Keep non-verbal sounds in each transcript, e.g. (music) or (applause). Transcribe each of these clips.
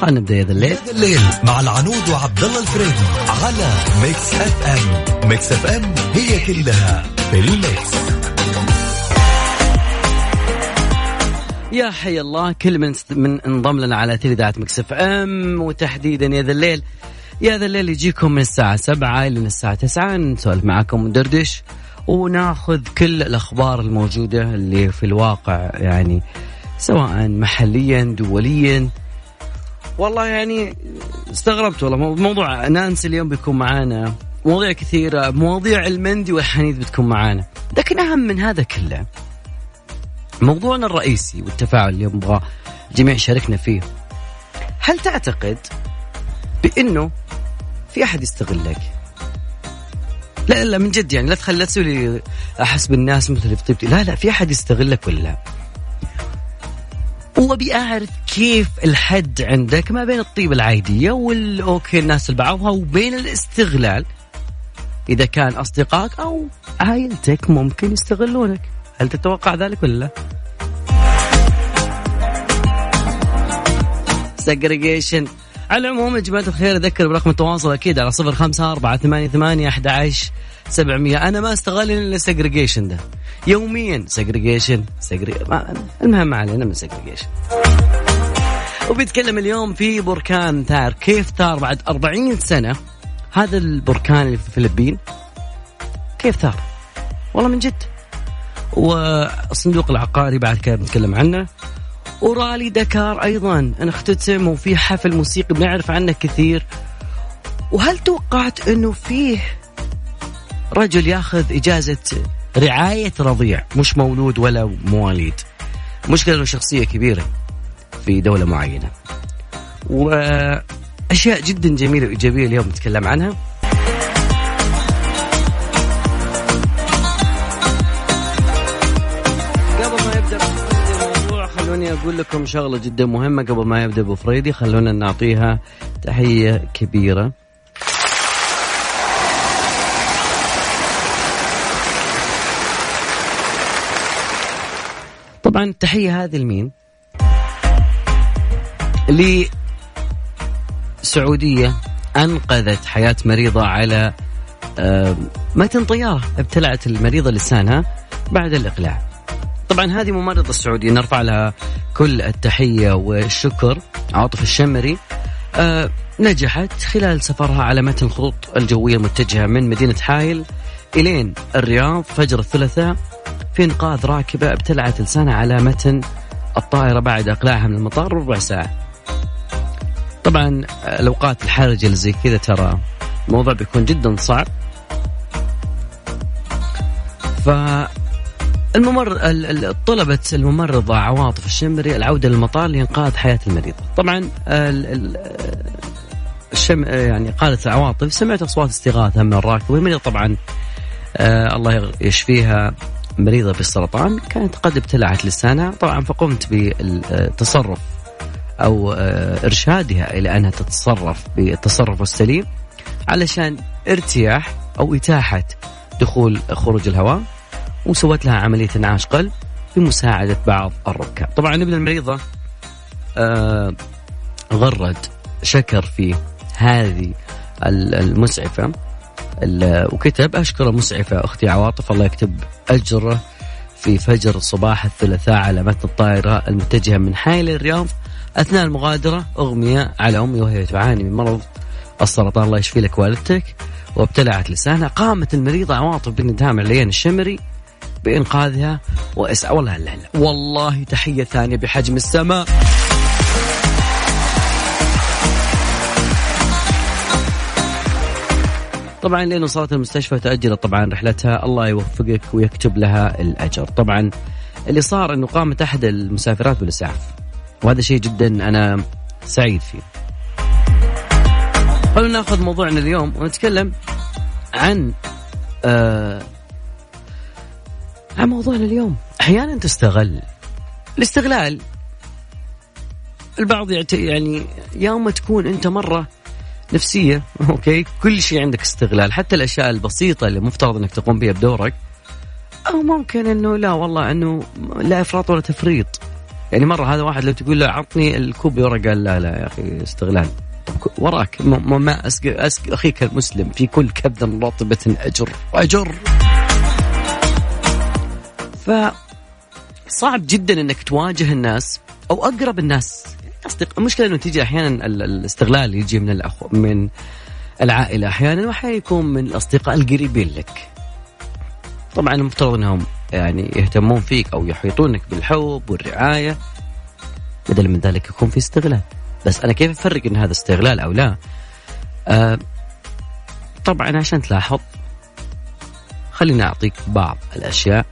خلينا نبدا يا ذا الليل. هذا الليل مع العنود وعبد الله الفريدي على Mix FM Mix FM هي كلها في ال Mix. يا حي الله كل من من انضم لنا على إذاعة Mix FM وتحديدا يا ذا الليل. يا ذا الليل يجيكم من الساعة 7 إلى الساعة 9 نسولف معكم وندردش وناخذ كل الأخبار الموجودة اللي في الواقع يعني سواء محليا دوليا والله يعني استغربت والله. موضوع نانسي اليوم بيكون معانا. مواضيع كثيرة. مواضيع المندي والحنيذ بتكون معانا. لكن أهم من هذا كله موضوعنا الرئيسي والتفاعل اللي نبغى الجميع يشاركنا فيه. هل تعتقد بأنه في أحد يستغلك؟ لا لا من جد يعني لا تخلي لا تسوي لي احس بالناس مثل في طيبتي لا لا في أحد يستغلك ولا لا؟ وابي اعرف كيف الحد عندك ما بين الطيبه العادية وال okay الناس لبعضها وبين الاستغلال. إذا كان أصدقائك أو عائلتك ممكن يستغلونك. هل تتوقع ذلك ولا لا؟ segregation على العموم يا جماعة الخير أذكر برقم التواصل أكيد على صفر خمسة أربعة ثمانية ثمانية أحد عشر سبعمية. أنا ما أستغل إلا ال segregation ده. يوميا segregation segre... المهم ما علينا من segregation وبيتكلم اليوم في بركان ثار كيف ثار بعد أربعين سنة؟ هذا البركان اللي في الفلبين. كيف ثار والله من جد. والصندوق العقاري بعد كذا بنتكلم عنه. ورالي دكار أيضا. أنا اختتم وفي حفل موسيقي بنعرف عنه كثير. وهل توقعت إنه فيه رجل ياخذ إجازة رعاية رضيع؟ مش مولود ولا مواليد. مشكلة إنه شخصية كبيرة في دولة معينة. وأشياء جدا جميلة وإيجابية اليوم نتكلم عنها. خلوني أقول لكم شغلة جدا مهمة قبل ما يبدأ أبو فريدي. خلونا نعطيها تحية كبيرة. طبعا التحيه هذه لمين؟ لسعودية أنقذت حياة مريضة على متن طياره ابتلعت المريضة لسانها بعد الإقلاع. طبعا هذه ممرضة السعودية نرفع لها كل التحية والشكر. عاطف الشمري آه نجحت خلال سفرها على متن الخطوط الجوية المتجهة من مدينة حايل إلين الرياض. فجر الثلاثاء في إنقاذ راكبة ابتلعت لسانها على متن الطائرة بعد إقلاعها من المطار ربع ساعة. طبعا الأوقات الحرجة اللي زي كذا ترى الموضوع بيكون جدا صعب. الممر طلبت الممرضة عواطف الشمري العودة للمطار لإنقاذ حياة المريضة طبعا الشم يعني قالت عواطف سمعت أصوات استغاثة من الراكب والمريضة طبعا آه الله يشفيها. مريضة بالسرطان كانت قد ابتلعت لسانها. طبعا فقمت بالتصرف أو آه إرشادها إلى أنها تتصرف بالتصرف السليم علشان ارتياح أو إتاحة دخول خروج الهواء. وسوت لها عملية انعاش قلب بمساعدة بعض الركاب. طبعا ابن المريضة آه غرد شكر في هذه المسعفة وكتب أشكر مسعفة أختي عواطف الله يكتب أجره في فجر صباح الثلاثاء على متن الطائرة المتجهة من حائل الرياض أثناء المغادرة أغمية على أمي وهي تعاني من مرض السرطان. الله يشفي لك والدتك. وابتلعت لسانها. قامت المريضة عواطف بنت هام عليان الشمري. بإنقاذها وإسعى والله لا لا. والله تحية ثانية بحجم السماء. طبعا لين وصلت المستشفى تأجلت طبعا رحلتها الله يوفقك ويكتب لها الأجر. طبعا اللي صار أنه قامت أحد المسافرات بالإسعاف وهذا شيء جدا أنا سعيد فيه. خلونا ناخذ موضوعنا اليوم ونتكلم عن آه عن موضوعنا اليوم. أحيانا تستغل. الاستغلال. البعض يعني يوم تكون أنت مرة نفسية أوكي كل شيء عندك استغلال حتى الأشياء البسيطة اللي مفترض إنك تقوم بها بدورك أو ممكن إنه لا والله إنه لا إفراط ولا تفريط. يعني مرة هذا واحد لو تقول له عطني الكوب ورقه قال لا لا يا أخي استغلال. وراك. ما, أسق أخيك المسلم في كل كبد رطبة أجر. أجر. ف صعب جدا إنك تواجه الناس أو أقرب الناس. أصدق المشكلة إنه تيجي أحيانا الاستغلال يجي من الأخو من العائلة أحيانا واحيانا يكون من الأصدقاء القريبين لك. طبعا المفترض إنهم يعني يهتمون فيك أو يحيطونك بالحب والرعاية بدل من ذلك يكون في استغلال. بس أنا كيف أفرق إن هذا استغلال أو لا؟ آه طبعا عشان تلاحظ خليني أعطيك بعض الأشياء.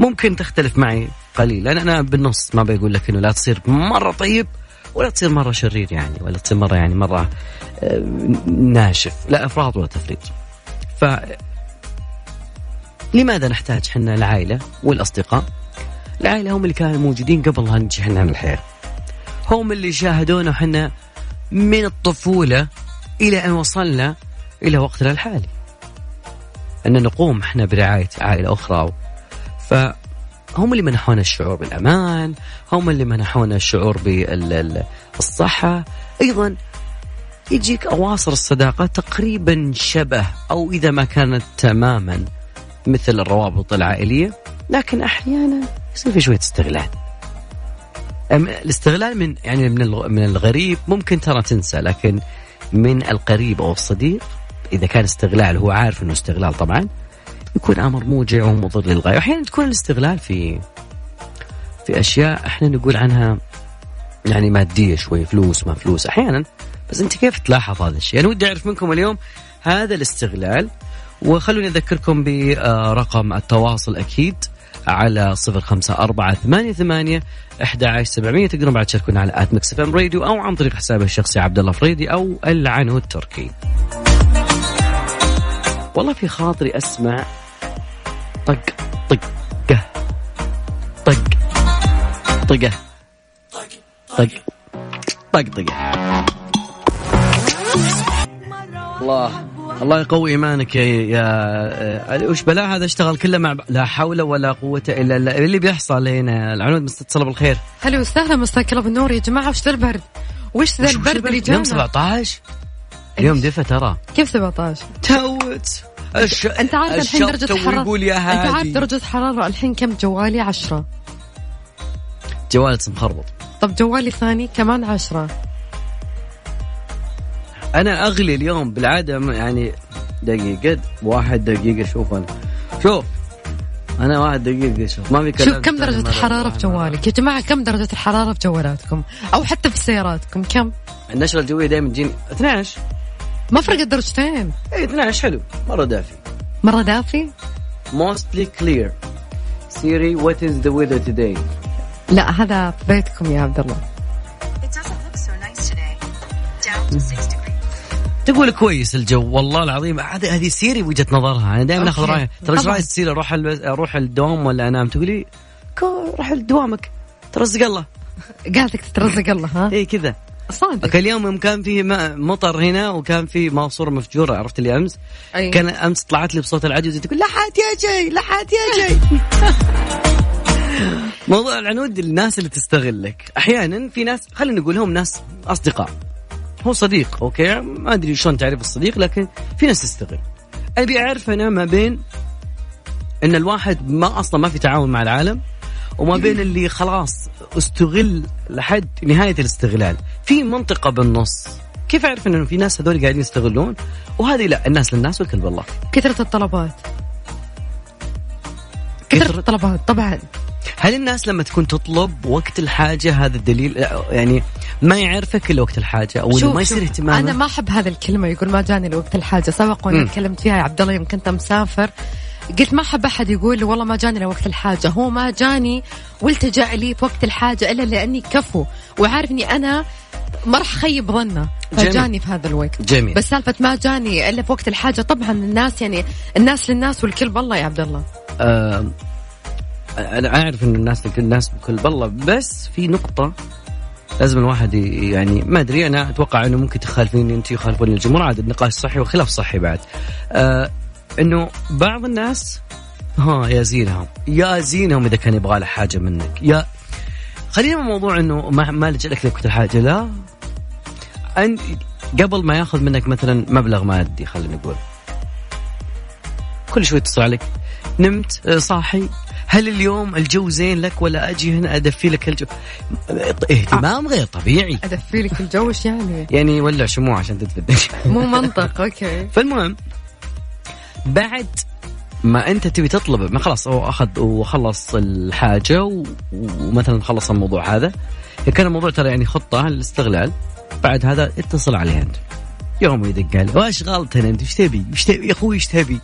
ممكن تختلف معي قليلا. أنا بالنص ما بقول لك إنه لا تصير مرة طيب ولا تصير مرة شرير يعني ولا تصير مرة يعني مرة آه، ناشف. لا أفراط ولا تفريط. ف لماذا نحتاج حنا العائلة والأصدقاء؟ العائلة هم اللي كانوا موجودين قبل لا نجي حنا من الحياة. هم اللي شاهدونا حنا من الطفولة إلى أن وصلنا إلى وقتنا الحالي. أن نقوم إحنا برعاية عائلة أخرى ف هم اللي منحونا الشعور بالأمان هم اللي منحونا الشعور بالصحة. أيضا يجيك أواصر الصداقة تقريبا شبه أو إذا ما كانت تماما مثل الروابط العائلية لكن أحيانا يصير في شوية استغلال. الاستغلال من يعني من من الغريب ممكن ترى تنسى لكن من القريب أو الصديق إذا كان استغلال هو عارف إنه استغلال طبعا. يكون أمر موجع ومضر للغاية وأحيانا تكون الاستغلال في في أشياء إحنا نقول عنها يعني مادية شوي فلوس ما فلوس أحيانا بس أنت كيف تلاحظ هذا الشيء؟ أنا ودي أعرف منكم اليوم هذا الاستغلال وخلوني أذكركم برقم التواصل أكيد على صفر خمسة أربعة ثمانية ثمانية أحد عشر سبعمية تقدرون بعد تشاركونا على at Mix FM Radio أو عن طريق حسابه الشخصي عبد الله فريدي أو العنود التركي. والله في خاطري أسمع طق طقه طق طقه طق طق طقه. الله الله يقوي إيمانك يا يا وش بلا هذا اشتغل كله مع لا حول ولا قوة إلا بالله اللي بيحصل هنا العنود مستتصله بالخير هلا وسهلا مساك الله بالنور يا جماعة وش ذا البرد؟ وش ذا البرد اللي جانا؟ يوم 17 اليوم دفى ترى. كيف 17 توت. الش... انت عارف الحين درجة الحرارة يقول يا هادي أنت عارف درجة الحرارة الحين كم؟ جوالي عشرة. جوالي مخربط. طب جوالي ثاني كمان عشرة. أنا أغلي اليوم بالعادة يعني دقيقة واحد دقيقة شوف أنا. شوف. أنا واحد دقيقة شوف. ما في كلام شوف كم درجة الحرارة في جوالك يا جماعة كم درجة الحرارة في جوالاتكم أو حتى في سياراتكم كم؟ النشرة الجوية دائما تجيني. 12 ما فرقت درجتين. اي 12 حلو. مرة دافي. مرة دافي؟ Mostly clear. Siri what is the weather today? لا هذا في بيتكم يا عبد الله. تقول كويس الجو. والله العظيم هذه هذه Siri وجهة نظرها. أنا دائما أخذ رأيها. ترى إيش رأيك Siri أروح أروح الدوام ولا أنام؟ تقولي روح لدوامك. ترزق الله. قالتك تترزق الله ها؟ اي كذا. صادق. اليوم يوم كان في مطر هنا وكان في ماسوره مفجوره عرفت اللي أمس؟ أي. كان أمس طلعت لي بصوت العجوز تقول لحات يا جاي لحات يا جاي. (laughs) موضوع العنود الناس اللي تستغلك أحيانا في ناس خلينا نقول هم ناس أصدقاء. هو صديق أوكي؟ ما أدري شلون تعرف الصديق لكن في ناس تستغل. أبي أعرف أنا ما بين إن الواحد ما أصلا ما في تعاون مع العالم وما بين اللي خلاص استغل لحد نهاية الاستغلال. في منطقة بالنص. كيف اعرف إنه في ناس هذول قاعدين يستغلون؟ وهذه لا الناس للناس والكل بالله كثرة الطلبات. كثرة الطلبات طبعا. هل الناس لما تكون تطلب وقت الحاجة هذا الدليل يعني ما يعرفك إلا وقت الحاجة؟ أو إنه ما يصير اهتمام أنا ما أحب هذه الكلمة يقول ما جاني لوقت الحاجة. سبق وأنا تكلمت فيها يا عبد الله يوم كنت مسافر قلت ما أحب أحد يقول لي والله ما جاني لوقت الحاجة. هو ما جاني والتجأ لي في وقت الحاجة إلا لأني كفو. وعارف اني أنا ما راح أخيب ظنه. فجاني في هذا الوقت. جميل. بس سالفة ما جاني إلا في وقت الحاجة. طبعا الناس يعني الناس للناس والكل بالله يا عبد الله. آه أنا أعرف إن الناس لكل الناس بكل بالله. بس في نقطة لازم الواحد يعني ما أدري أنا أتوقع إنه ممكن تخالفيني أنت يخالفون الجمهور. عاد النقاش صحي وخلاف صحي بعد. آه إنه بعض الناس ها يا زينهم يا زينهم إذا كان يبغى له حاجة منك. يا خلينا من موضوع إنه ما ما لجأ لك لوقت الحاجة لا. أن قبل ما يأخذ منك مثلا مبلغ مادي خلينا نقول. كل شوي يتصل عليك نمت آه، صاحي. هل اليوم الجو زين لك ولا أجي هنا أدفي لك الجو؟ اهتمام غير طبيعي. أدفي لك الجو إيش يعني؟ يعني يولع شموع عشان تدفي مو منطق أوكي. فالمهم بعد ما انت تبي تطلب ما خلاص هو أخذ وخلص الحاجة ومثلا خلص الموضوع هذا. كان الموضوع ترى يعني خطة للاستغلال. بعد هذا اتصل عليه أنت. يوم يدق عليه وايش غلطنا أنت؟ إيش تبي؟ إيش تبي؟ يا أخوي إيش تبي؟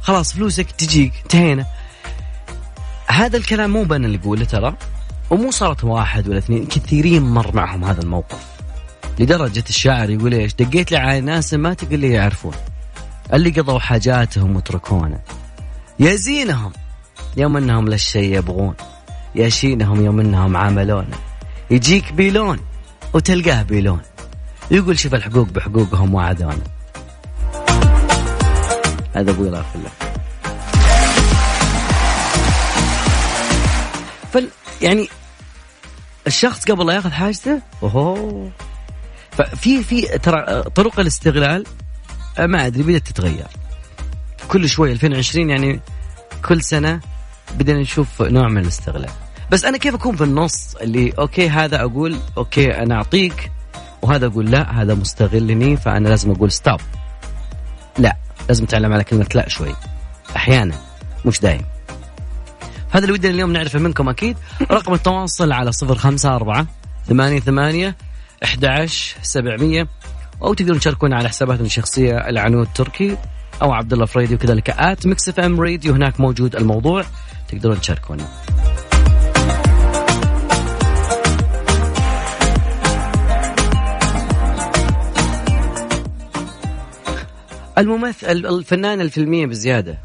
خلاص فلوسك تجيك انتهينا. هذا الكلام مو بنا اللي يقوله ترى ومو صارت واحد ولا اثنين كثيرين مر معهم هذا الموقف. لدرجة الشاعر يقول إيش؟ دقيت لي على ناس ما تقول لي يعرفون. اللي قضوا حاجاتهم وتركونا يا زينهم يوم انهم للشي يبغون. يا شينهم يوم انهم عاملونا يجيك بلون وتلقاه بلون يقول شوف الحقوق بحقوقهم وعدونا. هذا أبوي الله يغفر له يعني الشخص قبل لا ياخذ حاجته؟ أوهو. ففي في ترى طرق الاستغلال ما أدري بدأت تتغير. كل شوي 2020 يعني كل سنة بدينا نشوف نوع من الاستغلال. بس أنا كيف أكون في النص؟ اللي okay هذا أقول okay أنا أعطيك وهذا أقول لا هذا مستغلني فأنا لازم أقول stop لا لازم أتعلم على كلمة لا شوي. أحيانا مش دايم. هذا اللي ودنا اليوم نعرفه منكم أكيد. رقم التواصل على 054 88 11 700 أو تقدرون تشاركونا على حساباتنا الشخصية العنود تركي أو عبد الله فريدي وكذلك at Mix FM Radio. هناك موجود الموضوع تقدرون تشاركونا. الممثل الفنانه الفيلمية بزيادة.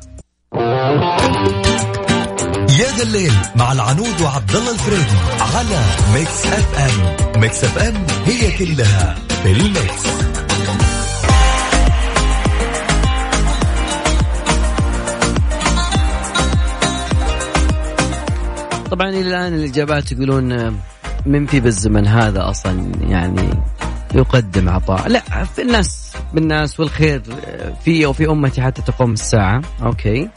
يا ذا الليل مع العنود وعبد الله الفريدي على Mix FM. Mix FM هي كلها. في طبعا إلى الآن الإجابات يقولون آه، من في بالزمن هذا أصلا يعني يقدم عطاء. لا في الناس بالناس والخير آه، في وفي أمتي حتى تقوم الساعة okay.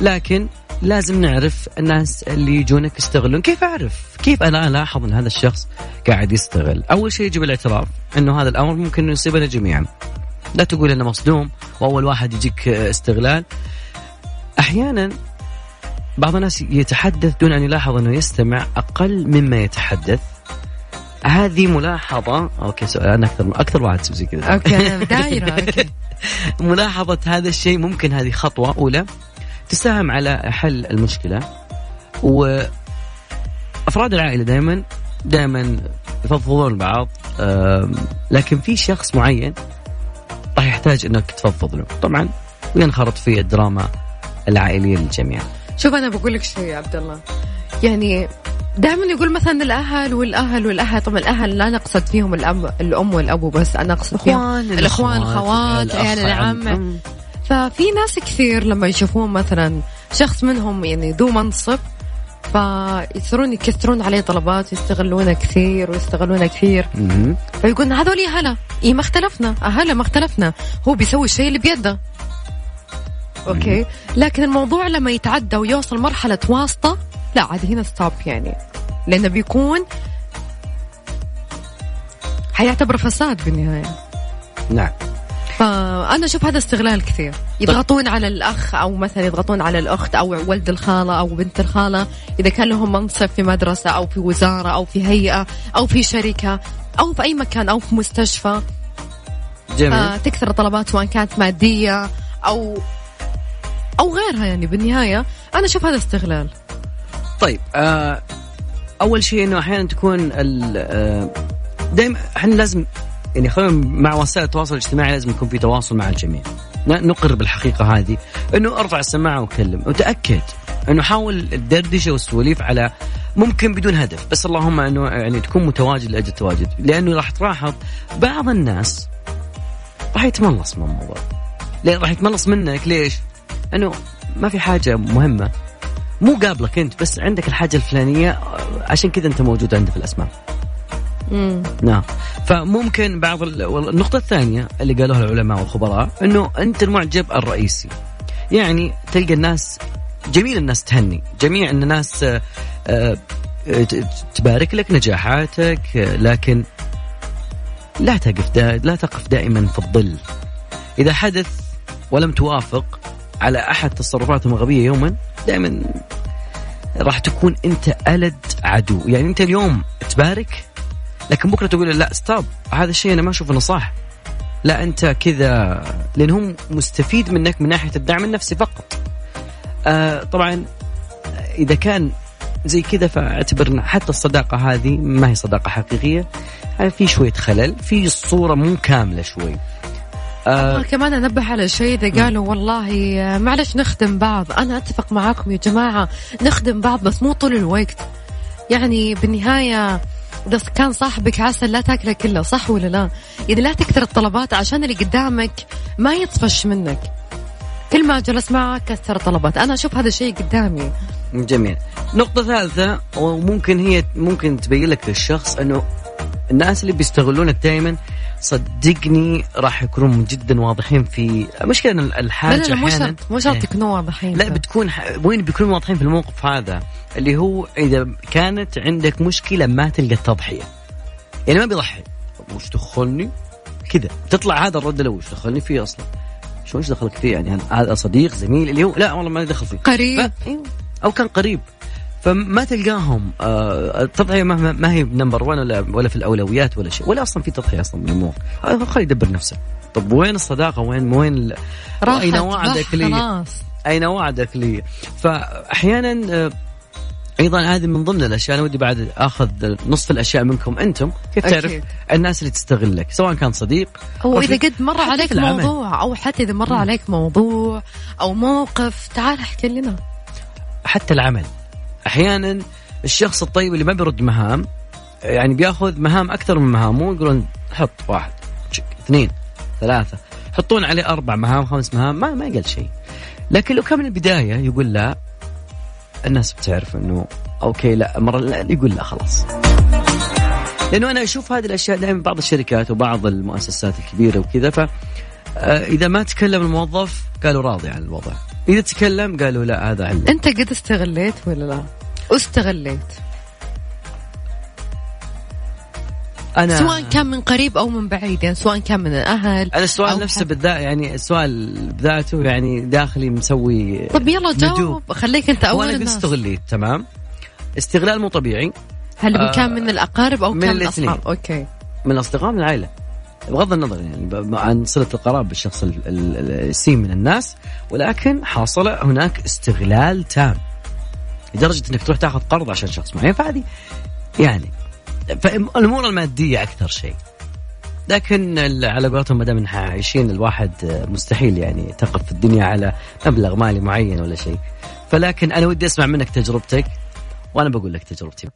لكن لازم نعرف الناس اللي يجونك يستغلون كيف أعرف؟ كيف أنا ألاحظ إن هذا الشخص قاعد يستغل أول شيء يجب الاعتراف إنه هذا الأمر ممكن إنه يصيبنا جميعا. لا تقول أنا مصدوم وأول واحد يجيك استغلال. أحيانا بعض الناس يتحدث دون أن يلاحظ إنه يستمع أقل مما يتحدث. هذه ملاحظة okay سؤال أنا أكثر أكثر واحد زي كذا. okay أنا (laughs) دايرة okay. ملاحظة هذا الشيء ممكن هذه خطوة أولى. تساهم على حل المشكلة. وأفراد العائلة دائما دائما يفضفضون بعض لكن في شخص معين راح يحتاج إنك تفضفض له. طبعا وينخرط في الدراما العائلية للجميع. شوف أنا بقول لك شيء يا عبد الله. يعني دائما يقول مثلا الأهل والأهل والأهل. طبعا الأهل لا نقصد فيهم الام الأم والابو بس أنا أقصد فيهم الإخوان الخوات عيال العم. ففي ناس كثير لما يشوفون مثلا شخص منهم يعني ذو منصب فيصيرون يكثرون عليه طلبات يستغلونه كثير ويستغلونه كثير. فيقولون هذول هلا. إي ما اختلفنا. هلا ما اختلفنا. هو بيسوي الشيء اللي بيده. okay؟ لكن الموضوع لما يتعدى ويوصل مرحلة واسطة لا عاد هنا stop يعني. لأنه بيكون حيعتبر فساد بالنهاية. نعم. فانا أشوف هذا استغلال كثير. يضغطون على الأخ أو مثلا يضغطون على الأخت أو ولد الخالة أو بنت الخالة إذا كان لهم منصب في مدرسة أو في وزارة أو في هيئة أو في شركة أو في أي مكان أو في مستشفى. جميل. آه تكثر الطلبات سواء كانت مادية أو أو غيرها يعني بالنهاية. أنا أشوف هذا استغلال. طيب آه أول شيء إنه أحيانا تكون ال- آه دائما إحنا لازم يعني خلينا مع وسائل التواصل الاجتماعي لازم يكون في تواصل مع الجميع. نقر بالحقيقة هذه إنه أرفع السماعة وكلم وتأكد إنه حاول الدردشة والسواليف على ممكن بدون هدف. بس اللهم إنه يعني تكون متواجد لأجل التواجد. لأنه راح تلاحظ بعض الناس راح يتملص من الموضوع. ليه راح يتملص منك ليش؟ إنه ما في حاجة مهمة. مو قابلك أنت بس عندك الحاجة الفلانية عشان كذا أنت موجود عنده في الأسماء. نعم. فممكن بعض ال- النقطة الثانية اللي قالوها العلماء والخبراء إنه أنت المعجب الرئيسي. يعني تلقى الناس جميل الناس تهني جميع الناس آه، آه، تبارك لك نجاحاتك لكن لا تقف لا تقف دائما في الظل. إذا حدث ولم توافق على أحد تصرفاتهم الغبيه يوما دائما راح تكون أنت ألد عدو. يعني أنت اليوم تبارك لكن بكرة تقول لا ستوب هذا الشيء أنا ما أشوفه إنه صح. لا أنت كذا لأن هم مستفيد منك من ناحية الدعم النفسي فقط. آه طبعا إذا كان زي كذا فاعتبر إن حتى الصداقة هذه ما هي صداقة حقيقية. يعني في شوية خلل في الصورة مو كاملة شوي. آه آه كمان أنبه على شيء إذا قالوا والله آه، معلش نخدم بعض. أنا أتفق معاكم يا جماعة نخدم بعض بس مو طول الوقت. يعني بالنهاية اذا كان صاحبك عسل لا تاكله كله صح ولا لا؟ إذا لا تكثر الطلبات عشان اللي قدامك ما يطفش منك. كل ما جلس معك كثر طلبات. أنا أشوف هذا الشيء قدامي. جميل. نقطة ثالثة وممكن هي ممكن تبين لك للشخص إنه الناس اللي بيستغلونك دائما صدقني راح يكونوا جدا واضحين في مشكلة الحاجة لا, لا مو شرط مو شرط إيه. يكونوا واضحين لا بتكون ح... وين بيكونوا واضحين في الموقف هذا؟ اللي هو إذا كانت عندك مشكلة ما تلقى التضحية. يعني ما بيضحي. وش دخلني؟ كذا. تطلع هذا الرد الأول. وش دخلني فيه أصلا؟ شو إيش دخلك فيه؟ يعني هذا صديق زميل اللي هو لا والله ما دخل فيه. قريب. ف... أو كان قريب. فما تلقاهم؟ آه التضحية ما, ما هي نمبر 1 ولا ولا في الأولويات ولا شيء ولا أصلا في تضحية أصلا من الأمور. آه، خليه يدبر نفسه. طب وين الصداقة؟ وين وين أين وعدك لي؟ أين وعدك لي؟ فاحيانا آه، أيضا هذه من ضمن الأشياء أنا ودي بعد أخذ نصف الأشياء منكم أنتم كيف تعرف أكيد. الناس اللي تستغلك سواء كان صديق أو أو إذا قد مر عليك. موضوع أو حتى إذا مر عليك موضوع أو موقف تعال احكي لنا. حتى العمل. أحيانا الشخص الطيب اللي ما بيرد مهام يعني بياخذ مهام أكثر من مهامه يقولون حط واحد اثنين ثلاثة حطون عليه أربع مهام خمس مهام ما ما يقل شيء. لكن لو كان من البداية يقول لا الناس بتعرف إنه أوكي لا مرة لا يقول لا خلاص. لأنه أنا أشوف هذه الأشياء دائما بعض الشركات وبعض المؤسسات الكبيرة وكذا ف آه، إذا ما تكلم الموظف قالوا راضي عن الوضع. إذا تكلم قالوا لا هذا علم. أنت قد استغليت ولا لا؟ استغليت. أنا سواء كان من قريب أو من بعيد يعني سواء كان من الأهل أنا السؤال أو نفسه بالذات يعني السؤال بذاته يعني داخلي مسوي طب يلا. جاوب. خليك أول وأنا قد الناس. استغليت تمام؟ استغلال مو طبيعي. هل آه، كان من الأقارب أو من كان من الاثنين. الأصحاب؟ أوكي. من الأصدقاء من العائلة. بغض النظر يعني عن صلة القرابه بالشخص ال- ال- ال- السين من الناس ولكن حصل هناك استغلال تام. لدرجة إنك تروح تاخذ قرض عشان شخص معين فهذه يعني فالأمور المادية أكثر شيء. لكن على قولتهم ما دام عايشين الواحد مستحيل يعني تقف في الدنيا على مبلغ مالي معين ولا شيء. فلكن أنا ودي أسمع منك تجربتك وأنا بقول لك تجربتي.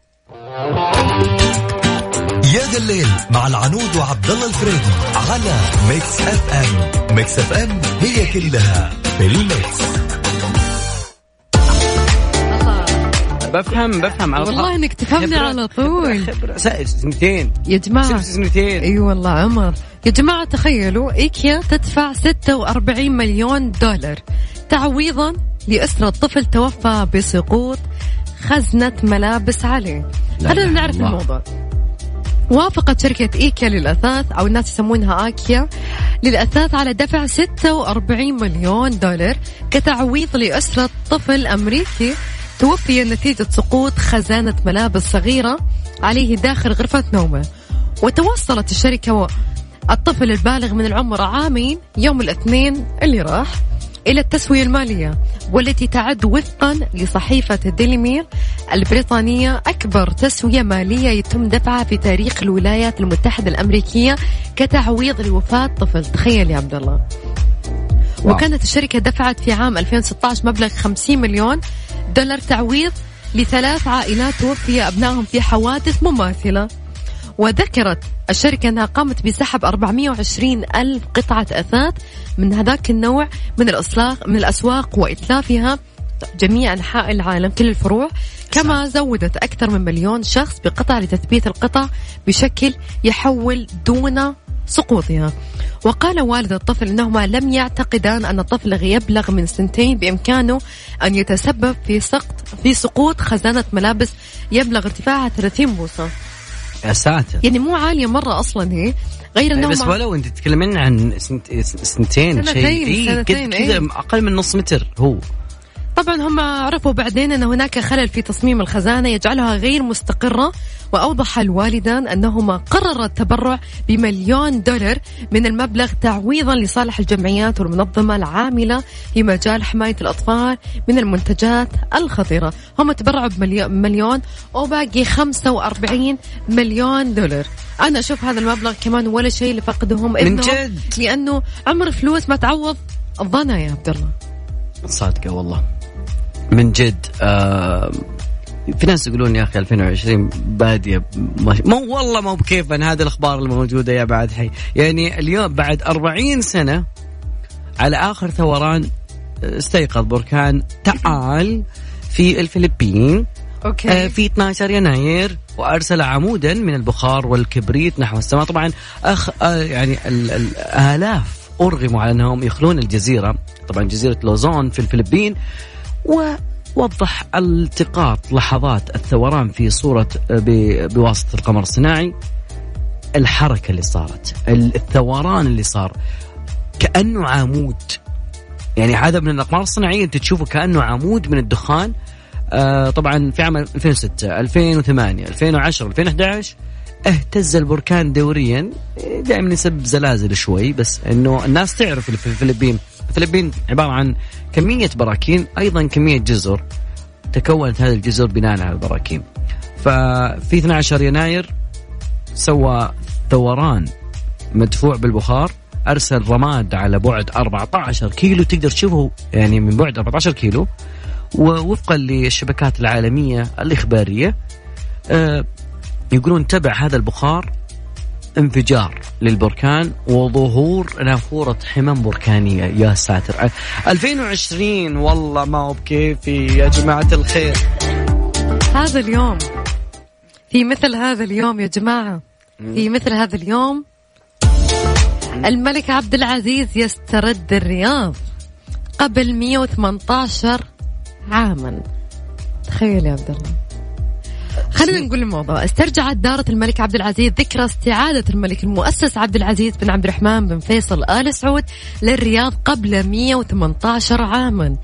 يا ذا الليل مع العنود وعبد الله الفريدي على Mix FM. Mix FM هي كلها في ال Mix. بفهم بفهم على والله إنك تفهمني على طول. خبرة سائل سنتين. يا جماعة. سنتين. أي والله عمر. يا جماعة تخيلوا إيكيا تدفع 46 مليون دولار تعويضا لأسرة طفل توفى بسقوط خزنة ملابس عليه. خلينا نعرف. الموضوع. وافقت شركة إيكيا للأثاث أو الناس يسمونها آكيا للأثاث على دفع 46 مليون دولار كتعويض لأسرة طفل أمريكي توفي نتيجة سقوط خزانة ملابس صغيرة عليه داخل غرفة نومه. وتوصلت الشركة الطفل البالغ من العمر عامين يوم الاثنين اللي راح. إلى التسوية المالية والتي تعد وفقا لصحيفة ديلي ميل البريطانية. أكبر تسوية مالية يتم دفعها في تاريخ الولايات المتحدة الأمريكية كتعويض لوفاة طفل. تخيل يا عبد الله. واو. وكانت الشركة دفعت في عام 2016 مبلغ 50 مليون دولار تعويض لثلاث عائلات توفي أبنائهم في حوادث مماثلة. وذكرت الشركة أنها قامت بسحب 420 ألف قطعة أثاث من هذاك النوع من الأسواق من الأسواق وإتلافها جميع أنحاء العالم كل الفروع. كما زودت أكثر من مليون شخص بقطع لتثبيت القطع بشكل يحول دون سقوطها. وقال والد الطفل إنهما لم يعتقدان أن الطفل يبلغ من سنتين بإمكانه أن يتسبب في سقط في سقوط خزانة ملابس يبلغ ارتفاعها 30 بوصة. يا ساتر يعني مو عالية مرة أصلا هي. غير إنه بس ولو أنت تتكلمين عن سنت... سنتين شيء سنتين سنتين كذا أقل من نص متر هو. طبعا هم عرفوا بعدين أن هناك خلل في تصميم الخزانة يجعلها غير مستقرة وأوضح الوالدان أنهما قرر التبرع بمليون دولار من المبلغ تعويضا لصالح الجمعيات والمنظمة العاملة في مجال حماية الأطفال من المنتجات الخطيرة. هم تبرعوا بمليون وباقي 45 مليون دولار. أنا أشوف هذا المبلغ كمان ولا شيء لفقدهم من جد؟ لأنه عمر فلوس ما تعوض الظنا يا عبد الله. صادقة والله. من جد آه في ناس يقولون يا أخي 2020 بادية مو والله مو بكيفا هذه الأخبار الموجوده يا بعد حي يعني اليوم بعد 40 سنة على آخر ثوران استيقظ بركان تال في الفلبين okay. آه في 12 يناير وأرسل عمودا من البخار والكبريت نحو السماء طبعا أخ آه يعني الالاف أرغموا على أنهم يخلون الجزيرة طبعا جزيرة لوزون في الفلبين ووضح التقاط لحظات الثوران في صورة بواسطة القمر الصناعي. الحركة اللي صارت الثوران اللي صار كأنه عمود. يعني هذا من الأقمار الصناعية أنت تشوفه كأنه عمود من الدخان آه طبعا في عام 2006 2008 2010 2011 اهتز البركان دوريا دائما يسبب زلازل شوي بس إنه الناس تعرف اللي في الفلبين. الفلبين عبارة عن كمية براكين أيضا كمية جزر تكونت هذه الجزر بناء على البراكين. ففي 12 يناير سوى ثوران مدفوع بالبخار أرسل رماد على بعد 14 كيلو تقدر تشوفه يعني من بعد 14 كيلو ووفقا للشبكات العالمية الإخبارية آه، يقولون تبع هذا البخار انفجار للبركان وظهور نافورة حمم بركانية. يا ساتر. 2020 والله ما هو بكيفي يا جماعة الخير. هذا اليوم في مثل هذا اليوم يا جماعة. في مثل هذا اليوم الملك عبد العزيز يسترد الرياض قبل 118 عاما. تخيل يا عبد الله. خلينا نقول الموضوع. استرجعت دارة الملك عبد العزيز ذكرى استعادة الملك المؤسس عبد العزيز بن عبد الرحمن بن فيصل آل سعود للرياض قبل 118 عاما.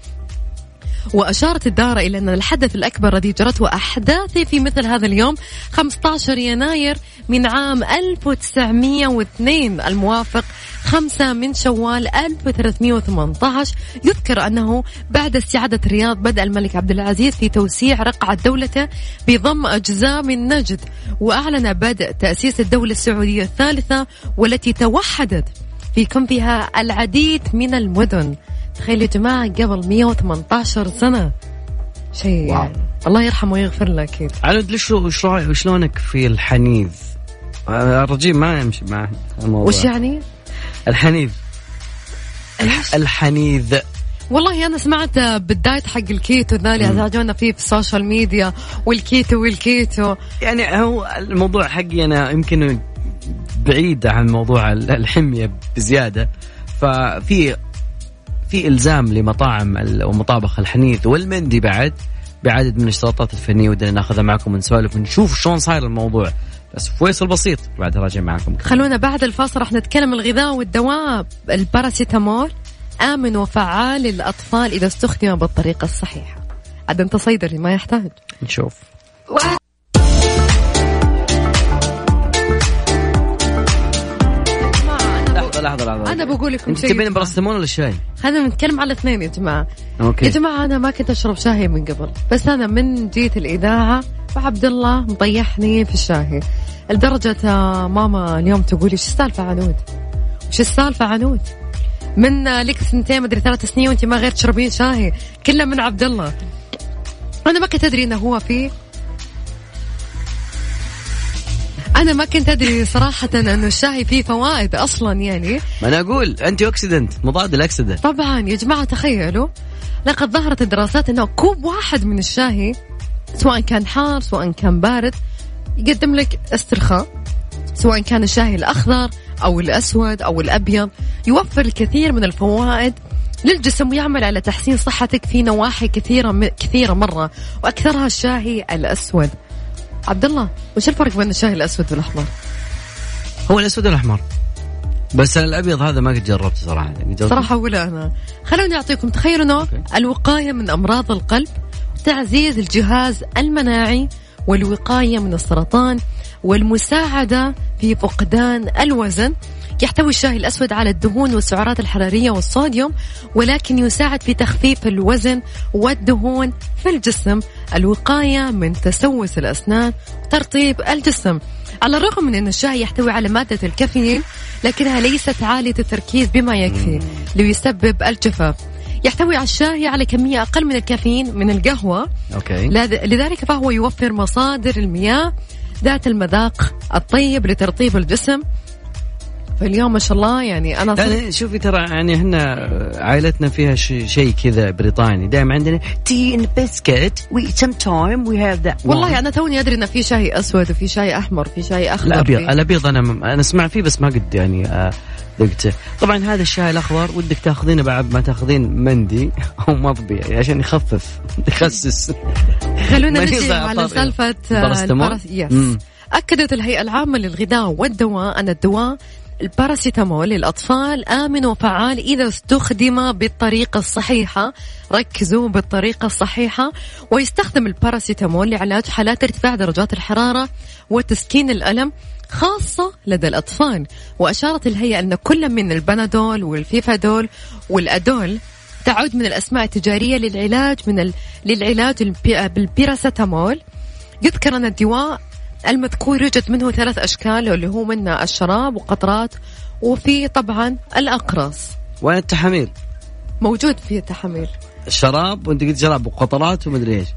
وأشارت الدارة إلى أن الحدث الأكبر الذي جرته أحداث في مثل هذا اليوم 15 يناير من عام 1902 الموافق 5 من شوال 1318 يذكر أنه بعد استعادة الرياض بدأ الملك عبد العزيز في توسيع رقعة دولته بضم أجزاء من نجد وأعلن بدء تأسيس الدولة السعودية الثالثة والتي توحدت في كنفها العديد من المدن. تخيل يا جماعة قبل 118 سنة. شيء يعني الله يرحمه ويغفر له أكيد. عاد ليش شلونك في الحنيذ؟ الرجيم ما يمشي مع الموضوع. وش يعني؟ الحنيذ الحنيذ. والله أنا سمعت بال diet حق الكيتو ذا اللي ازعجونا فيه في السوشيال ميديا والكيتو والكيتو. يعني هو الموضوع حقي أنا يمكن بعيد عن موضوع الحمية بزيادة. ففي في إلزام لمطاعم ومطابخ الحنيذ والمندي بعد بعدد من الاشتراطات الفنية ودنا ناخذها معكم ونسولف ونشوف شلون صاير الموضوع. بس فويصل بسيط بعد راجع معكم خلونا بعد الفاصل راح نتكلم الغذاء والدواء. الباراسيتامول آمن وفعال للأطفال إذا استخدم بالطريقة الصحيحة. عاد أنت صيدلي ما يحتاج. نشوف. لحظة لحظة لحظة أنا بقول لكم شيء تبين براستمون ولا شاي؟ خلينا نتكلم على الاثنين يا جماعة أوكي. يا جماعة أنا ما كنت أشرب شاي من قبل بس أنا من جيت الإذاعة وعبد الله مطيحني في الشاهي لدرجة ماما اليوم تقولي إيش السالفة عنود؟ وش السالفة عنود؟ من لك سنتين مدري ثلاث سنين وأنت ما غير تشربين شاي كله من عبد الله أنا ما كنت أدري إنه هو فيه أنا ما كنت أدري صراحة انه الشاي فيه فوائد أصلا يعني. ما أنا أقول antioxidant مضاد الاكسده طبعا يا جماعة تخيلوا لقد ظهرت الدراسات أنه كوب واحد من الشاهي سواء كان حار سواء كان بارد يقدم لك استرخاء. سواء كان الشاي الأخضر أو الأسود أو الأبيض يوفر الكثير من الفوائد للجسم ويعمل على تحسين صحتك في نواحي كثيرة كثيرة مرة وأكثرها الشاي الأسود. عبد الله وش الفرق بين الشاي الأسود والأحمر؟ هو الأسود والأحمر. بس الأبيض هذا ما قد جربته صراحة. صراحة ولا أنا. خلوني أعطيكم تخيلوا انه الوقاية من أمراض القلب تعزيز الجهاز المناعي والوقاية من السرطان والمساعدة في فقدان الوزن. يحتوي الشاي الأسود على الدهون والسعرات الحرارية والصوديوم ولكن يساعد في تخفيف الوزن والدهون في الجسم. الوقاية من تسوس الأسنان ترطيب الجسم. على الرغم من أن الشاي يحتوي على مادة الكافيين لكنها ليست عالية التركيز بما يكفي ليسبب الجفاف. يحتوي على الشاي على كمية أقل من الكافيين من القهوة. أوكي. لذلك فهو يوفر مصادر المياه ذات المذاق الطيب لترطيب الجسم. فاليوم ما شاء الله يعني أنا يعني شوفي ترى يعني إحنا عائلتنا فيها شيء كذا بريطاني. دائما عندنا tea and biscuit we sometimes we have that والله أنا توني أدري انه في شاي أسود وفي شاي أحمر وفي شاي أخضر الابيض الأبيض أنا أنا أسمع فيه بس ما قد يعني آه ذقته. طبعا هذا الشاي الأخضر ودك تاخذينه بعد ما تاخذين مندي (laughs) أو مضبي عشان يخفف يخسس. خلونا نجي على سالفة البرس يس أكدت الهيئة العامة للغذاء والدواء أن الدواء الباراسيتامول للأطفال آمن وفعال إذا استخدم بالطريقة الصحيحة. ركزوا بالطريقة الصحيحة. ويستخدم الباراسيتامول لعلاج حالات ارتفاع درجات الحرارة وتسكين الألم خاصة لدى الأطفال. وأشارت الهيئة أن كل من البنادول والفيفادول والأدول تعود من الأسماء التجارية للعلاج من ال... للعلاج بالبيراسيتامول. يذكر أن الدواء المذكور يوجد منه ثلاث أشكال اللي هو منه الشراب وقطرات وفي طبعا الأقراص. وين التحاميل؟ موجود في التحاميل. الشراب وانت قلت شراب وقطرات ومدري إيش.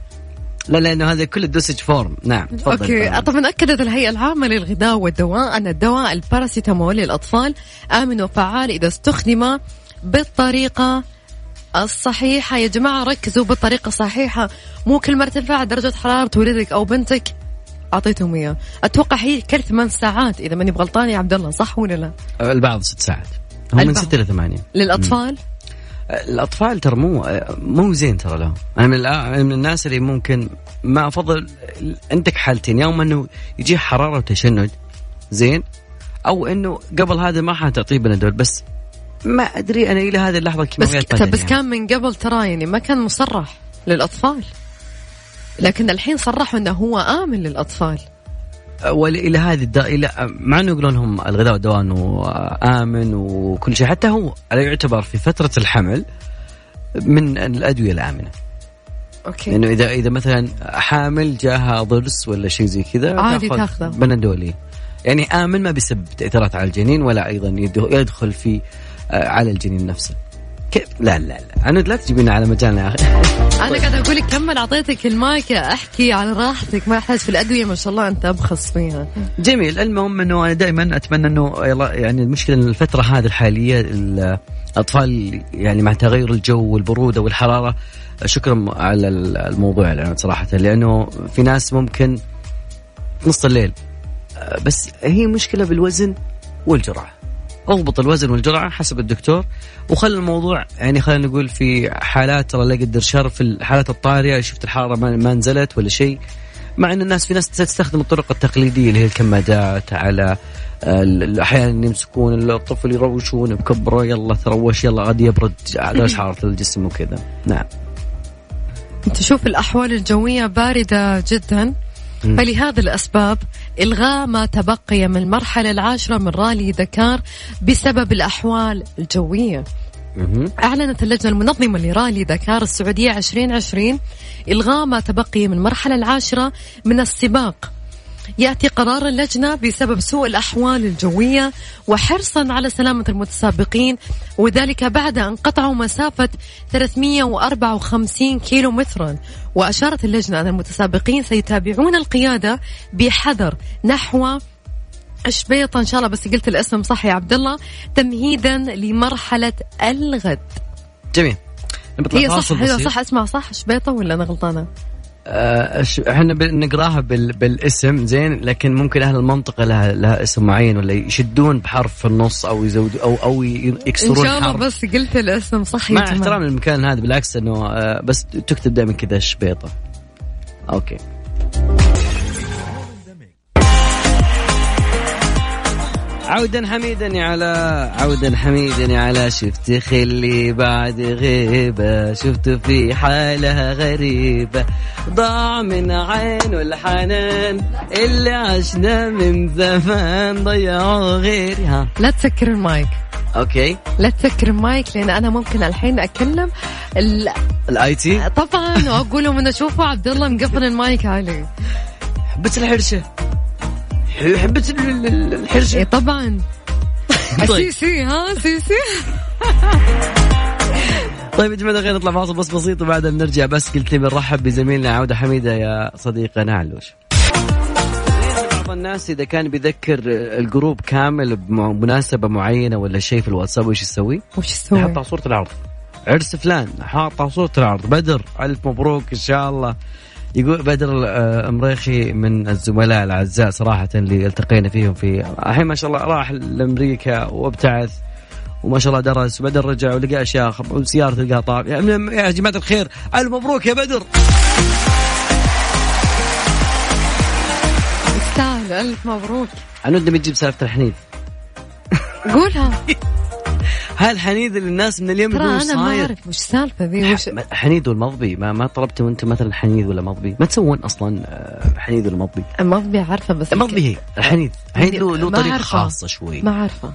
لا لأنه هذا كله dosage form. نعم تفضل. okay طبعا اكدت الهيئة العامة للغذاء والدواء أن الدواء الباراسيتامول للأطفال آمن وفعال إذا استخدم بالطريقة الصحيحة. يا جماعة ركزوا بالطريقة الصحيحة. مو كل ما ارتفع درجة حرارة ولدك أو بنتك. أعطيتهم إياه. أتوقع هي كل ثمان ساعات إذا ماني بغلطان يا عبد الله صح ولا لا؟ البعض ست ساعات. هم من ستة إلى ثمانية. للأطفال؟ مم. الأطفال ترى مو مو زين ترى لهم. أنا من, من الناس اللي ممكن ما أفضل عندك حالتين يوم أنه يجيه حرارة وتشنج زين أو أنه قبل هذا ما حتعطيه بنادول بس ما أدري أنا إلى هذه اللحظة كيماويات بس, بس يعني. كان من قبل ترى يعني ما كان مصرح للأطفال. لكن الحين صرحوا إنه هو آمن للأطفال والى هذه الدا... إلى مع إنه يقولون هم الغذاء والدواء انه امن وكل شيء حتى هو يعتبر في فترة الحمل من الأدوية الآمنة. أوكي. لأنه اذا إذا مثلا حامل جاها ضرس ولا شيء زي كذا عادي تاخذه بنادولي. يعني آمن ما بيسبب تأثيرات على الجنين ولا أيضا يدخل في آه، على الجنين نفسه. كيف؟ لا لا لا. عنود لا تجيبينا على مجالنا يا أخي. (laughs) أنا قاعد أقول لك كمل أعطيتك المايك أحكي على راحتك ما يحتاج في الأدوية ما شاء الله أنت ابخص فيها. جميل. المهم إنه أنا دائما أتمنى إنه يعني المشكلة إن الفترة هذه الحالية الأطفال يعني مع تغير الجو والبرودة والحرارة شكرا على الموضوع يعني صراحة لأنه في ناس ممكن نص الليل. بس هي مشكلة بالوزن والجرعة. اضبط الوزن والجرعة حسب الدكتور. وخلي الموضوع يعني خلينا نقول في حالات ترى لا قدر شر في الحالات الطارئة شفت الحراره ما نزلت ولا شيء. مع إن الناس في ناس تستخدم الطرق التقليدية اللي هي الكمادات على أحيانا يمسكون الطفل يروشون بكبره يلا تروش يلا غادي يبرد على حراره الجسم وكذا. نعم. أنت شوف الأحوال الجوية باردة جدا. فلهذا الأسباب إلغاء ما تبقي من المرحلة العاشرة من رالي دكار بسبب الأحوال الجوية. أعلنت اللجنة المنظمة لرالي دكار السعودية 2020 إلغاء ما تبقي من المرحلة العاشرة من السباق. يأتي قرار اللجنة بسبب سوء الأحوال الجوية وحرصا على سلامة المتسابقين وذلك بعد أن قطعوا مسافة 354 كيلو مترا وأشارت اللجنة أن المتسابقين سيتابعون القيادة بحذر نحو شبيطه إن شاء الله بس قلت الاسم صح يا عبد الله تمهيدا لمرحلة الغد جميل هي صح. صح اسمها صح شبيطه ولا أنا غلطانة؟ آه، إحنا ب- نقراها بال... بالاسم زين لكن ممكن أهل المنطقة لها لها اسم معين ولا يشدون بحرف في النص أو يزودوا أو أو ي- إن يكسرون شاء الله حرف. بس قلت الاسم صح مع احترام للمكان هذا بالعكس إنه آه، بس تكتب دائما كذا شبيطة. أوكي. عودا حميدا على عودا حميدا على شفت خلي بعد غيبة شفت في حالها غريبة. ضاع من عين الحنان اللي عشنا من زمان. ضيعوا غيرها. لا تسكر ال mic. okay. لا تسكر المايك لأن أنا ممكن الحين اكلم ال... ال IT طبعا واقول لهم أنا أشوفه عبد الله مقفل المايك علي. حبت الحرشة حبت ال- ال- ال- اي الحرشة طبعا. طيب. سي سي ها سي سي. طيب يا جماعة الخير نطلع فاصل بس بسيط وبعدها بنرجع بس. قلت لي بنرحب بزميلنا عودة حميدة يا صديقنا علوش بعض الناس إذا كان بيذكر الجروب كامل بمناسبة معينة ولا شيء في الواتساب وش يسوي؟ وش يحط تسوي؟ على صورة العرض. عرس فلان حاط على صورة العرض. بدر ألف مبروك إن شاء الله. يقول بدر آه، مريخي من الزملاء الأعزاء صراحة اللي التقينا فيهم في الحين ما شاء الله راح لأمريكا وابتعث وما شاء الله درس. وبعدين رجع ولقى أشياء وسيارته تلقاها طاب يعني يا جماعة الخير ألف مبروك يا بدر. يستاهل ألف مبروك. أنا ودي بتجيب سالفة الحنيذ قولها. (laughs) هالحنيذ اللي الناس من اليوم ترى يقولون أنا ما أعرف وش السالفه ذي وش ح- حنيذ والمضبي ما ما طلبتوا أنتم مثلا حنيذ ولا مضبي؟ ما تسوون أصلا آه، حنيذ ولا مضبي مضبي عارفة بس مضبي هي الحنيذ الحنيذ له له طريقة. خاصة شوي. ما عارفة.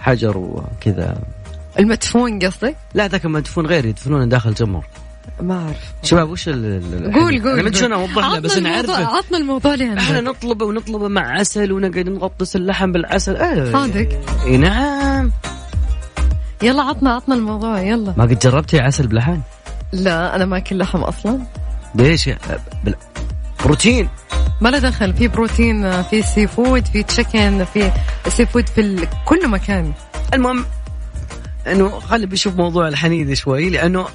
حجر وكذا. المدفون قصدك؟ لا ذاك مدفون غير يدفنونه داخل جمر ما أعرف. شباب وش ال- قول قول أنا ما أدري شلون قول. أوضح له عطنا بس أنا الموضوع- عارفه عطنا الموضوع اللي إحنا نطلبه ونطلبه مع عسل ونقعد نغطس اللحم بالعسل. آه. صادق. إي نعم. يلا عطنا عطنا الموضوع يلا. ما قد جربتي عسل بلحم؟ لا أنا ما أكل لحم أصلا. ليش؟ بل... بروتين. ما له دخل. في بروتين في sea food في chicken في sea food في ال- كل مكان. المهم إنه خلي بيشوف موضوع الحنيذ شوي لأنه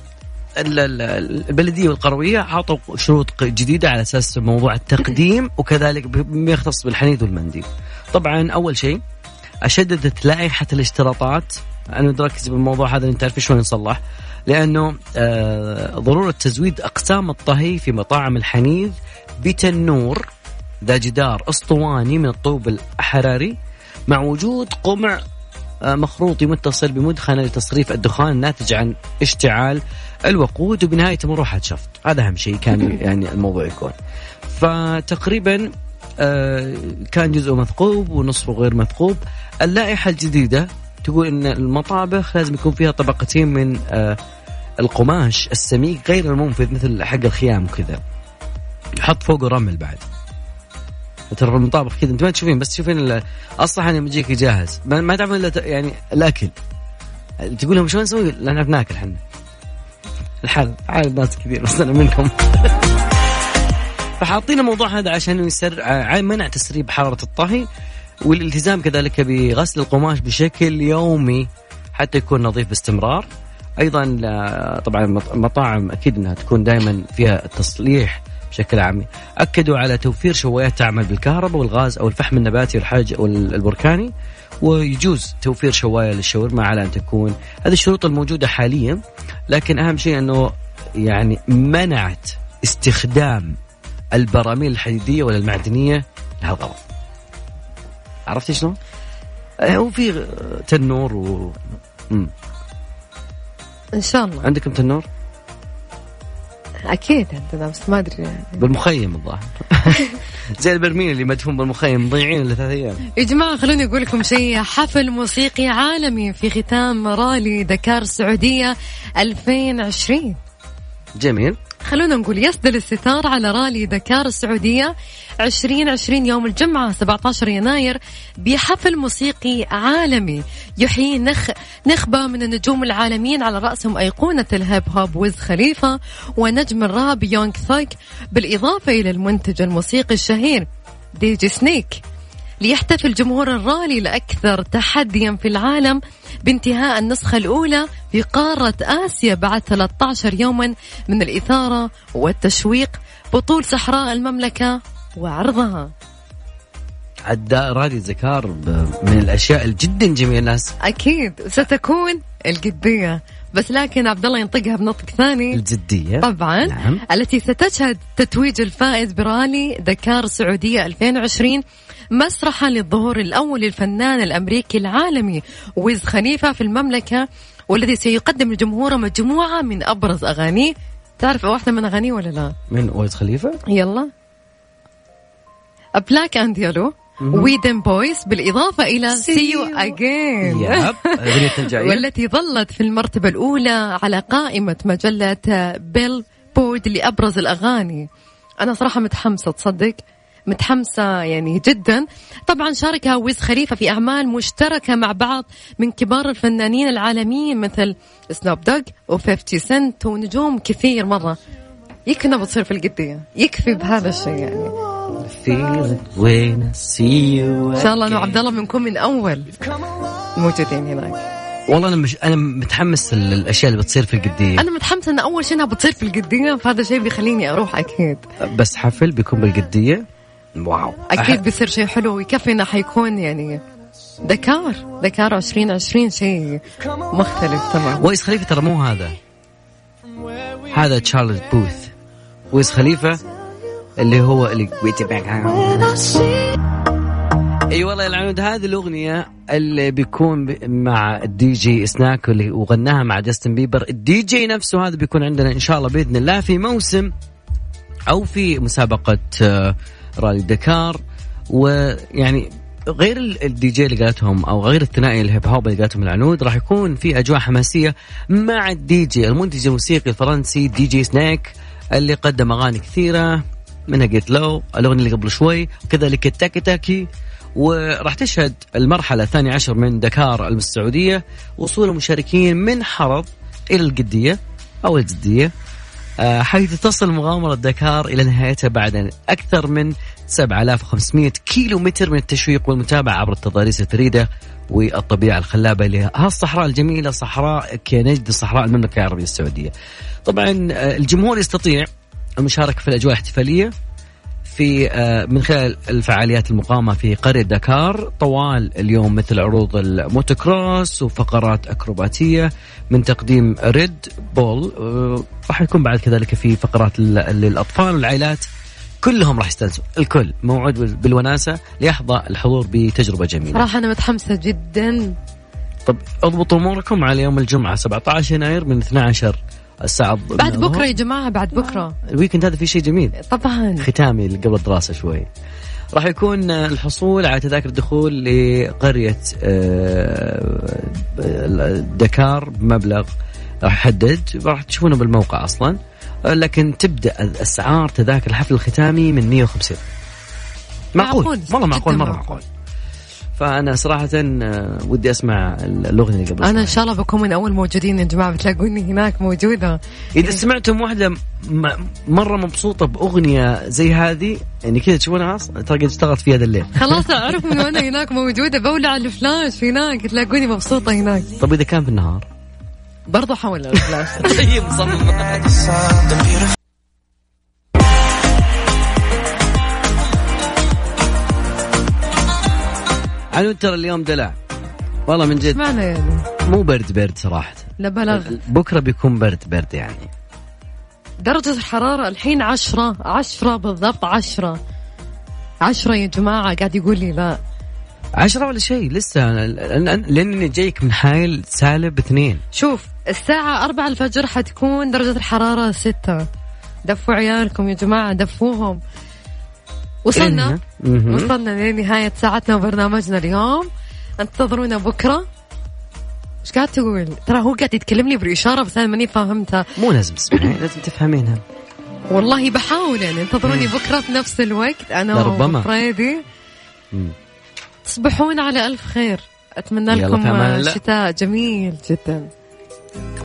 البلدية والقروية عطوا شروط جديدة على أساس موضوع التقديم وكذلك بما يختص بالحنيذ والمنديل. طبعا أول شيء أشددت لائحة الاشتراطات أنا نركز بالموضوع هذا أنت تعرف شلون يصلح لأنه آه ضرورة تزويد أقسام الطهي في مطاعم الحنيذ بتنور ذا جدار أسطواني من الطوب الحراري مع وجود قمع آه، مخروطي متصل بمدخنة لتصريف الدخان الناتج عن اشتعال الوقود وبنهاية مروحة شفط هذا أهم شيء كان (laughs) يعني الموضوع يكون. فتقريبا آه، كان جزء مثقوب ونصفه غير مثقوب. اللائحة الجديدة تقول أن المطابخ لازم يكون فيها طبقتين من آه، القماش السميك غير المنفذ مثل حق الخيام وكذا. يحط فوقه رمل بعد. ترى المطابخ كذا. أنت ما تشوفين بس تشوفين ال- الصحن يوم يجيك جاهز ما, ما تعرفون إلا يعني الأكل. تقول لهم شلون نسوي؟ لا نعرف ناكل إحنا. الحال عارف ناس كثير بس أنا منهم. (laughs) فحاطين الموضوع هذا عشان يسر ع- منع تسريب حرارة الطهي والالتزام كذلك بغسل القماش بشكل يومي حتى يكون نظيف باستمرار. أيضا طبعا المط- المطاعم أكيد إنها تكون دائما فيها التصليح بشكل عام أكدوا على توفير شوايات تعمل بالكهرباء والغاز أو الفحم النباتي والحاج والبركاني. ويجوز توفير شوايه للشاورما على أن تكون هذه الشروط الموجودة حاليا لكن أهم شيء أنه يعني منعت استخدام البراميل الحديدية ولا المعدنية لهالغرض عرفتي شلون؟ هو في تنور و. إن شاء الله عندكم تنور؟ أكيد عندنا بس ما أدري. يعني. بالمخيم الظاهر. (laughs) زي البرميل اللي مدفون بالمخيم مضيعين إلا ثلاث أيام. يا جماعة خلوني أقول لكم شيء. حفل موسيقي عالمي في ختام رالي دكار السعودية 2020 جميل. خلونا نقول يسدل الستار على رالي دكار السعودية 2020 يوم الجمعة 17 يناير بحفل موسيقي عالمي. يحيي نخ نخبة من النجوم العالميين على رأسهم أيقونة الهيب هوب ويز خليفة ونجم الراب يونغ ثوك بالإضافة إلى المنتج الموسيقي الشهير دي جي سنيك. ليحتفل جمهور الرالي الأكثر تحديا في العالم بانتهاء النسخة الأولى في قارة آسيا بعد 13 يوما من الإثارة والتشويق. بطول صحراء المملكة وعرضها. عد رالي زكار من الأشياء جدا جميله الناس. أكيد ستكون الجدية. بس لكن عبد الله ينطقها بنطق ثاني الجدية طبعا نعم. التي ستشهد تتويج الفائز برالي دكار السعوديه 2020 مسرحا للظهور الأول للفنان الأمريكي العالمي ويز خليفة في المملكة والذي سيقدم لجمهوره مجموعة من أبرز اغانيه تعرف واحدة من أغانيه ولا لا؟ من ويز خليفة؟ يلا Black and Yellow We Dem Boyz بالإضافة إلى See You Again والتي ظلت في المرتبة الأولى على قائمة مجلة بيل بورد لأبرز الأغاني. أنا صراحة متحمسة تصدق؟ متحمسة يعني جدا. طبعا شاركها ويز خليفة في أعمال مشتركة مع بعض من كبار الفنانين العالميين مثل سنوب دوغ وفيفتي سنت ونجوم كثير مرة. يكفي بتصير في القدية يكفي بهذا الشيء يعني. إن شاء الله أنا وعبد الله بنكون من أول موجودين هناك. والله أنا مش أنا متحمس للأشياء اللي بتصير في القديه أنا متحمس إن أول شيء إنها بتصير في القديه فهذا شيء بيخليني أروح أكيد. بس حفل بيكون بالقدية؟ واو. أكيد بيصير شيء حلو ويكفي انه حيكون يعني دكار. دكار 2020 شيء مختلف تمام. ويس خليفة ترى مو هذا. هذا تشارلي بوث ويس خليفة اللي هو اللي أي والله يا العنود هذه الأغنية اللي بيكون مع الدي جي سناك اللي وغناها مع جاستن بيبر الدي جي نفسه هذا بيكون عندنا إن شاء الله بإذن الله في موسم أو في مسابقة آه، رالي دكار ويعني غير الدي جي اللي قالتهم أو غير الثنائي الهيب هوب اللي قالتهم العنود راح يكون في أجواء حماسية مع الدي جي. المنتج الموسيقي الفرنسي دي جي سناك اللي قدم أغاني كثيرة. منها Get Low الأغنية اللي قبل شوي وكذلك ال Taki Taki. وراح تشهد المرحلة الثانية عشر من دكار السعودية وصول المشاركين من حرض إلى القديه أو القدية آه، حيث تصل مغامرة دكار إلى نهايتها بعد أكثر من 7500 كيلو متر من التشويق والمتابعة عبر التضاريس الفريدة والطبيعة الخلابة لهالصحراء الجميلة صحراء كنجد صحراء المملكة العربية السعودية. طبعا آه، الجمهور يستطيع المشاركة في الأجواء الاحتفالية في آه، من خلال الفعاليات المقامة في قرية دكار طوال اليوم مثل عروض الموتوكروس وفقرات أكروباتية من تقديم ريد بول آه، راح يكون بعد كذلك في فقرات للأطفال والعائلات كلهم راح يستانسوا الكل موعود بالوناسة ليحظى الحضور بتجربة جميلة. صراحة أنا متحمسة جدا. طب اضبطوا أموركم على يوم الجمعة 17 يناير من 12 الساعة بعد بكرة يا جماعة بعد بكرة. ال weekend هذا في شيء جميل. طبعا. ختامي قبل الدراسة شوي. راح يكون الحصول على تذاكر الدخول لقرية آه، دكار بمبلغ راح يحدد راح تشوفونه بالموقع أصلا. لكن تبدأ أسعار تذاكر الحفل الختامي من 150 معقول؟ والله معقول مرة معقول. فأنا صراحة آه، ودي أسمع الأغنية اللي قبل أنا إن شاء الله بكون من أول موجودين يا جماعة بتلاقوني هناك موجودة. إذا سمعتم واحدة مرة مبسوطة بأغنية زي هذه يعني كذا تشوفونها ترى اشتغلت في هذا الليل. خلاص (laughs) أعرف من وانا هناك موجودة بولع الفلاش هناك تلاقوني مبسوطة هناك. طب إذا كان في النهار؟ برضه حول الفلاش. (laughs) طيب مصمم (laughs) ترى اليوم دلع. والله من جد. معنى يعني مو برد برد صراحة. لا بلغ بكرة بيكون برد برد يعني. درجة الحرارة الحين عشرة عشرة بالضبط عشرة. عشرة يا جماعة قاعد يقول لي لا. عشرة ولا شيء؟ لسه. لاني جايك من حايل سالب اثنين. شوف الساعة أربعة الفجر حتكون درجة الحرارة ستة. دفوا عيالكم يا جماعة دفوهم. وصلنا؟ وصلنا لنهاية ساعتنا وبرنامجنا اليوم. انتظرونا بكرة. إيش قاعد تقول؟ ترى هو قاعد يتكلم لي بالإشارة بس أنا ماني فاهمتها. مو لازم تسمعين لازم تفهمينها. والله بحاول يعني. انتظروني بكرة في نفس الوقت. أنا ربما. وفريدي. تصبحون على ألف خير. أتمنى لكم شتاء جميل جدا.